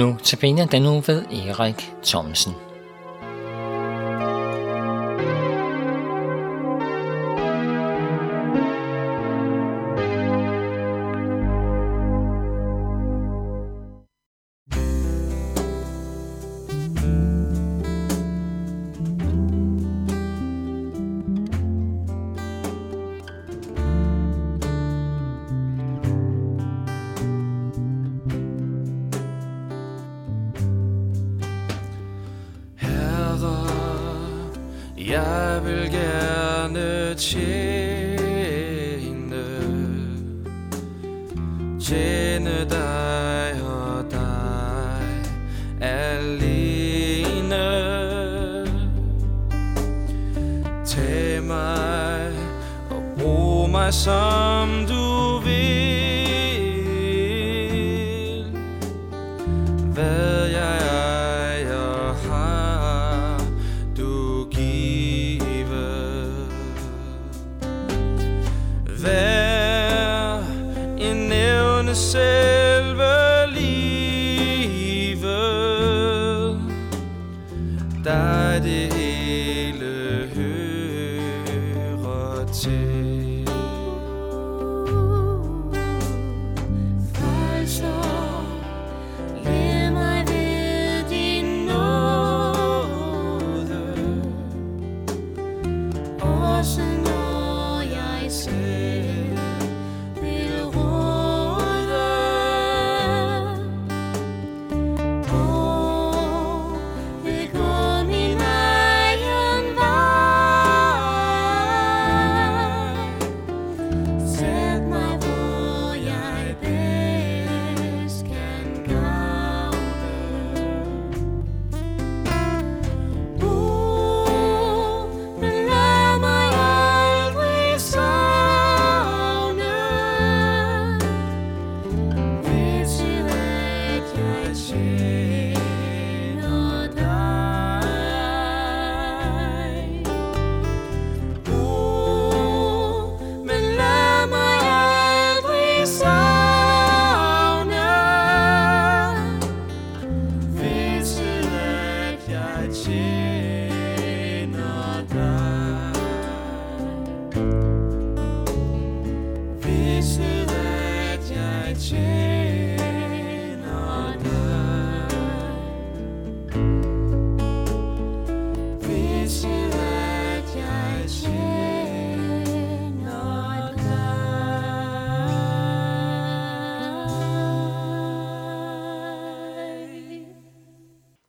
Nu tabiner den nu ved Erik Thomsen. Tjene Tjene dig og dig alene. Tag mig og brug mig som du nævne selve livet. Dig det hele hører til. Også når jeg ser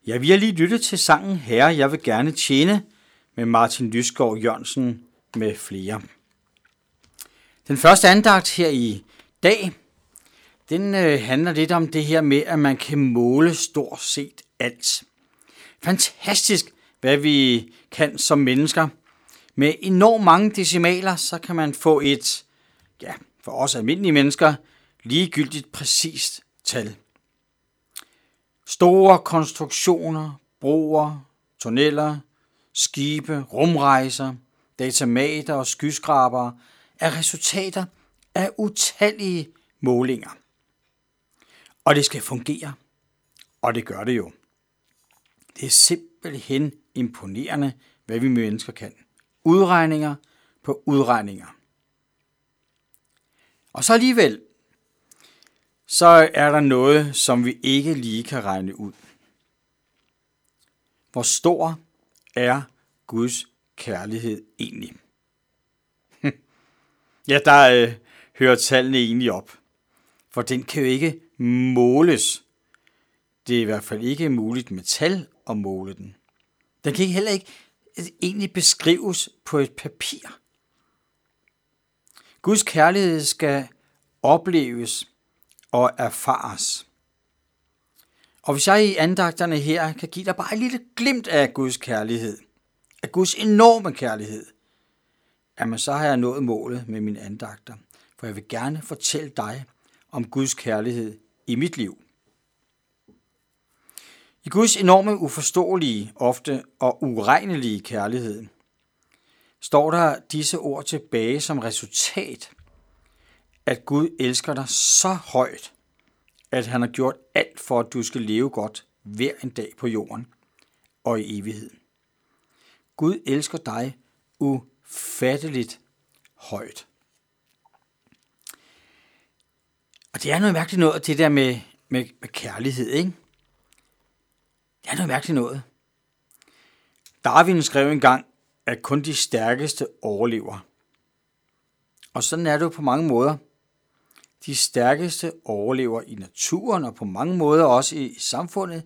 Ja, vi har lige lyttet til sangen Herre, jeg vil gerne tjene med Martin Lysgaard Jørgensen med flere. Den første andagt her i dag, den øh, handler lidt om det her med, at man kan måle stort set alt. Fantastisk, hvad vi kan som mennesker. Med enormt mange decimaler, så kan man få et, ja, for os almindelige mennesker, ligegyldigt præcist tal. Store konstruktioner, broer, tunneller, skibe, rumrejser, datamater og skyskrabere er resultater af utallige målinger. Og det skal fungere. Og det gør det jo. Det er simpelthen imponerende, hvad vi mennesker kan. Udregninger på udregninger. Og så alligevel, så er der noget, som vi ikke lige kan regne ud. Hvor stor er Guds kærlighed egentlig? ja, der øh, hører tallene egentlig op. For den kan jo ikke måles. Det er i hvert fald ikke muligt med tal at måle den. Den kan heller ikke øh, egentlig beskrives på et papir. Guds kærlighed skal opleves og erfares. Og hvis jeg i andagterne her kan give dig bare et lille glimt af Guds kærlighed, af Guds enorme kærlighed, jamen så har jeg nået målet med mine andagter, for jeg vil gerne fortælle dig om Guds kærlighed i mit liv. I Guds enorme, uforståelige, ofte og uregnelige kærlighed, står der disse ord tilbage som resultat, at Gud elsker dig så højt, at han har gjort alt for, at du skal leve godt hver en dag på jorden og i evigheden. Gud elsker dig ufatteligt højt. Og det er noget mærkeligt noget, det der med, med, med kærlighed, ikke? Det er noget mærkeligt noget. Darwin skrev engang, at kun de stærkeste overlever. Og sådan er det jo på mange måder. De stærkeste overlever i naturen og på mange måder også i samfundet,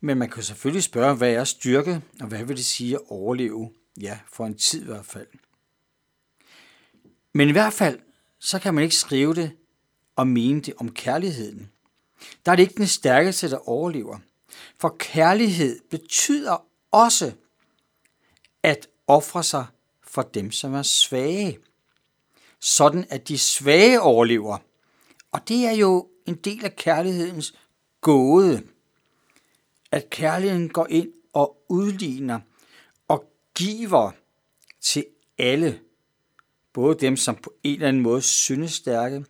men man kan selvfølgelig spørge, hvad er styrke, og hvad vil det sige at overleve? Ja, for en tid i hvert fald. Men i hvert fald, så kan man ikke skrive det og mene det om kærligheden. Der er det ikke den stærkeste, der overlever. For kærlighed betyder også at ofre sig for dem, som er svage. Sådan at de svage overlever. Og det er jo en del af kærlighedens gåde. At kærligheden går ind og udligner og giver til alle. Både dem, som på en eller anden måde synes stærke,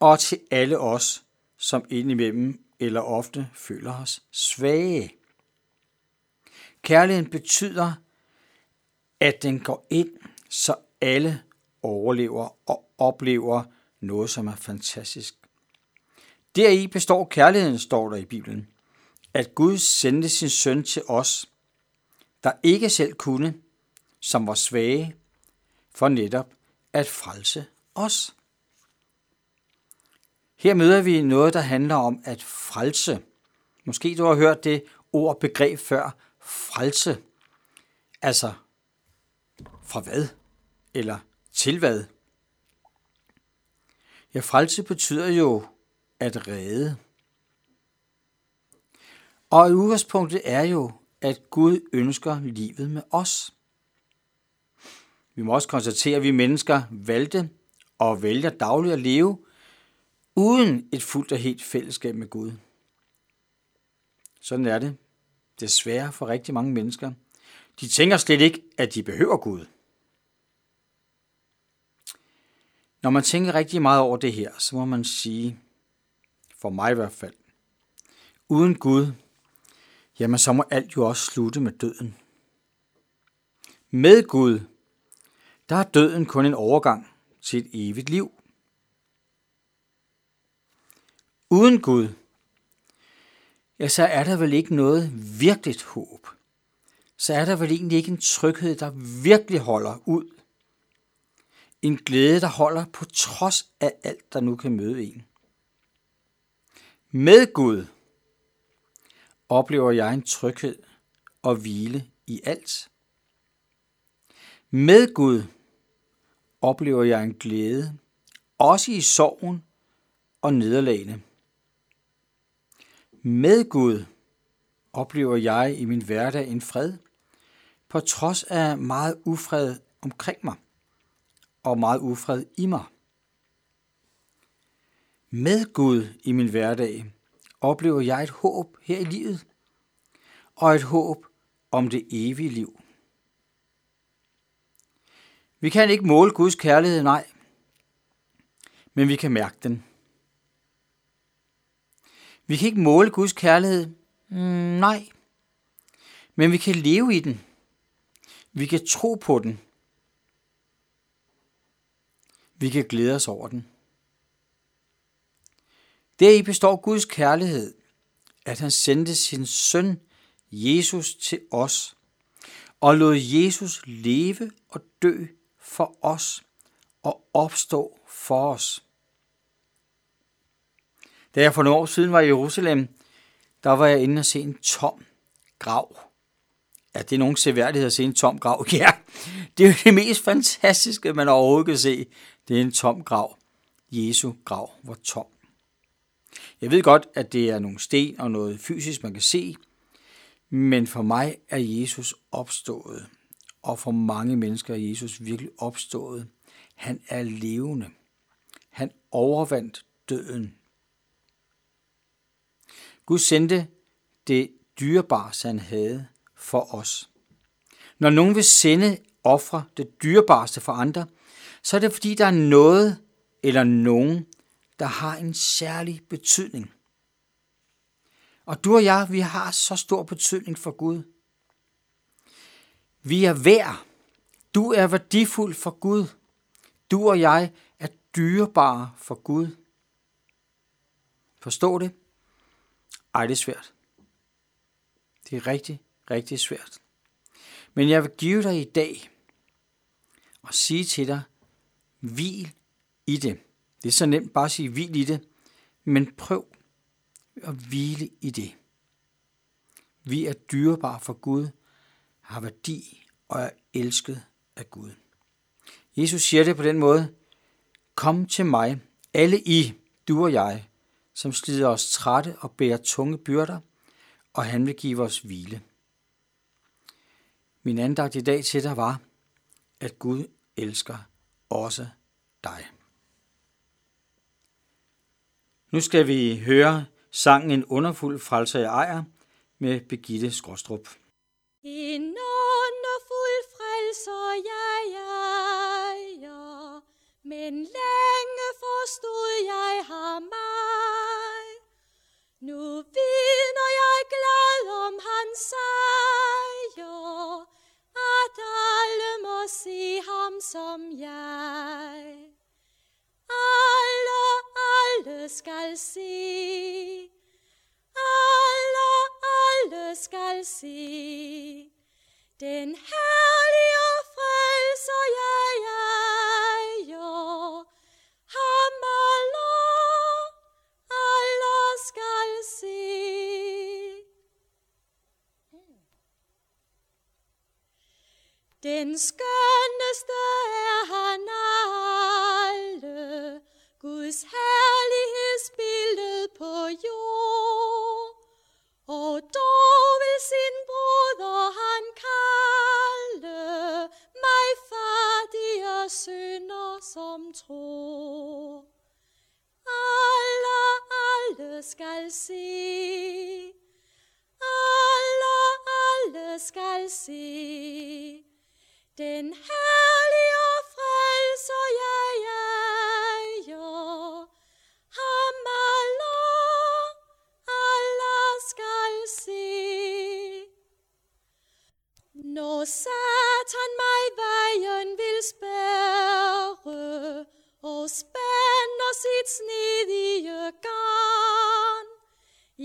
og til alle os, som indimellem eller ofte føler os svage. Kærligheden betyder, at den går ind, så alle overlever og oplever noget, som er fantastisk. Deri består kærligheden, står der i Bibelen, at Gud sendte sin søn til os, der ikke selv kunne, som var svage, for netop at frelse os. Her møder vi noget, der handler om at frelse. Måske du har hørt det ord begreb før, frelse. Altså, fra hvad? Eller til hvad? Ja, frelse betyder jo at redde. Og udgangspunktet er jo, at Gud ønsker livet med os. Vi må også konstatere, at vi mennesker valgte og vælger dagligt at leve uden et fuldt og helt fællesskab med Gud. Sådan er det desværre for rigtig mange mennesker. De tænker slet ikke, at de behøver Gud. Når man tænker rigtig meget over det her, så må man sige, for mig i hvert fald, uden Gud, jamen så må alt jo også slutte med døden. Med Gud, der er døden kun en overgang til et evigt liv. Uden Gud, ja, så er der vel ikke noget virkeligt håb. Så er der vel egentlig ikke en tryghed, der virkelig holder ud. En glæde, der holder på trods af alt, der nu kan møde en. Med Gud oplever jeg en tryghed og hvile i alt. Med Gud oplever jeg en glæde, også i sorgen og nederlagene. Med Gud oplever jeg i min hverdag en fred, på trods af meget ufred omkring mig og meget ufred i mig. Med Gud i min hverdag oplever jeg et håb her i livet, og et håb om det evige liv. Vi kan ikke måle Guds kærlighed, nej, men vi kan mærke den. Vi kan ikke måle Guds kærlighed, mm, nej, men vi kan leve i den. Vi kan tro på den. Vi kan glæde os over den. Deri består Guds kærlighed, at han sendte sin søn Jesus til os, og lod Jesus leve og dø for os og opstå for os. Da jeg for nogle år siden var i Jerusalem, der var jeg inde og se en tom grav. Ja, det er nogen seværdighed at se en tom grav. Ja, det er jo det mest fantastiske, man overhovedet kan se. Det er en tom grav. Jesu grav var tom. Jeg ved godt, at det er nogle sten og noget fysisk, man kan se, men for mig er Jesus opstået, og for mange mennesker er Jesus virkelig opstået. Han er levende. Han overvandt døden. Gud sendte det dyrebare, han havde for os. Når nogen vil sende ofre det dyrebareste for andre, så er det fordi, der er noget eller nogen, der har en særlig betydning. Og du og jeg, vi har så stor betydning for Gud. Vi er værd. Du er værdifuld for Gud. Du og jeg er dyrebare for Gud. Forstå det? Ej, det er svært. Det er rigtig, rigtig svært. Men jeg vil give dig i dag og sige til dig, hvil i det. Det er så nemt bare at sige hvil i det, men prøv at hvile i det. Vi er dyrebare for Gud, har værdi og er elsket af Gud. Jesus siger det på den måde, Kom til mig, alle I, du og jeg, som slider os trætte og bærer tunge byrder, og han vil give os hvile. Min andagt i dag til dig var, at Gud elsker også dig. Nu skal vi høre sangen En underfuld frelser jeg ejer med Begitte Skråstrup. En underfuld frelser jeg ejer, men længe forstod jeg ham mig. Nu vidner jeg glad om hans sejr, at alle må se ham som jeg. Skal se, alle, alle skal se, den herlige frelser jeg ejer, ham alle, alle skal se. Den skønneste tro. Alle, alle skal se, alle, alle skal se, den herlige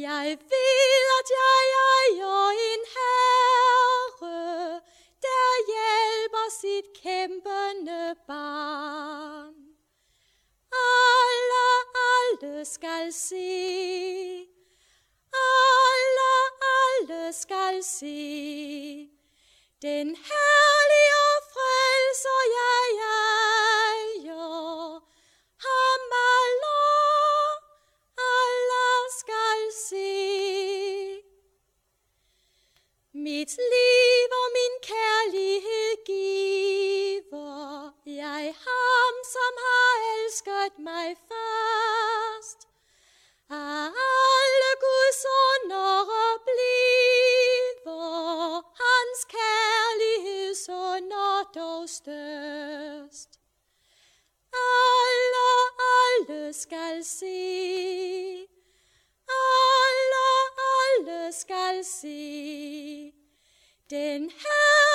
jeg ved, at jeg ejer en herre, der hjælper sit kæmpende barn. Alle, alle skal se, alle, alle skal se, den herre kærlighedsunder. Alle, alle skal se, alle, alle skal se, den her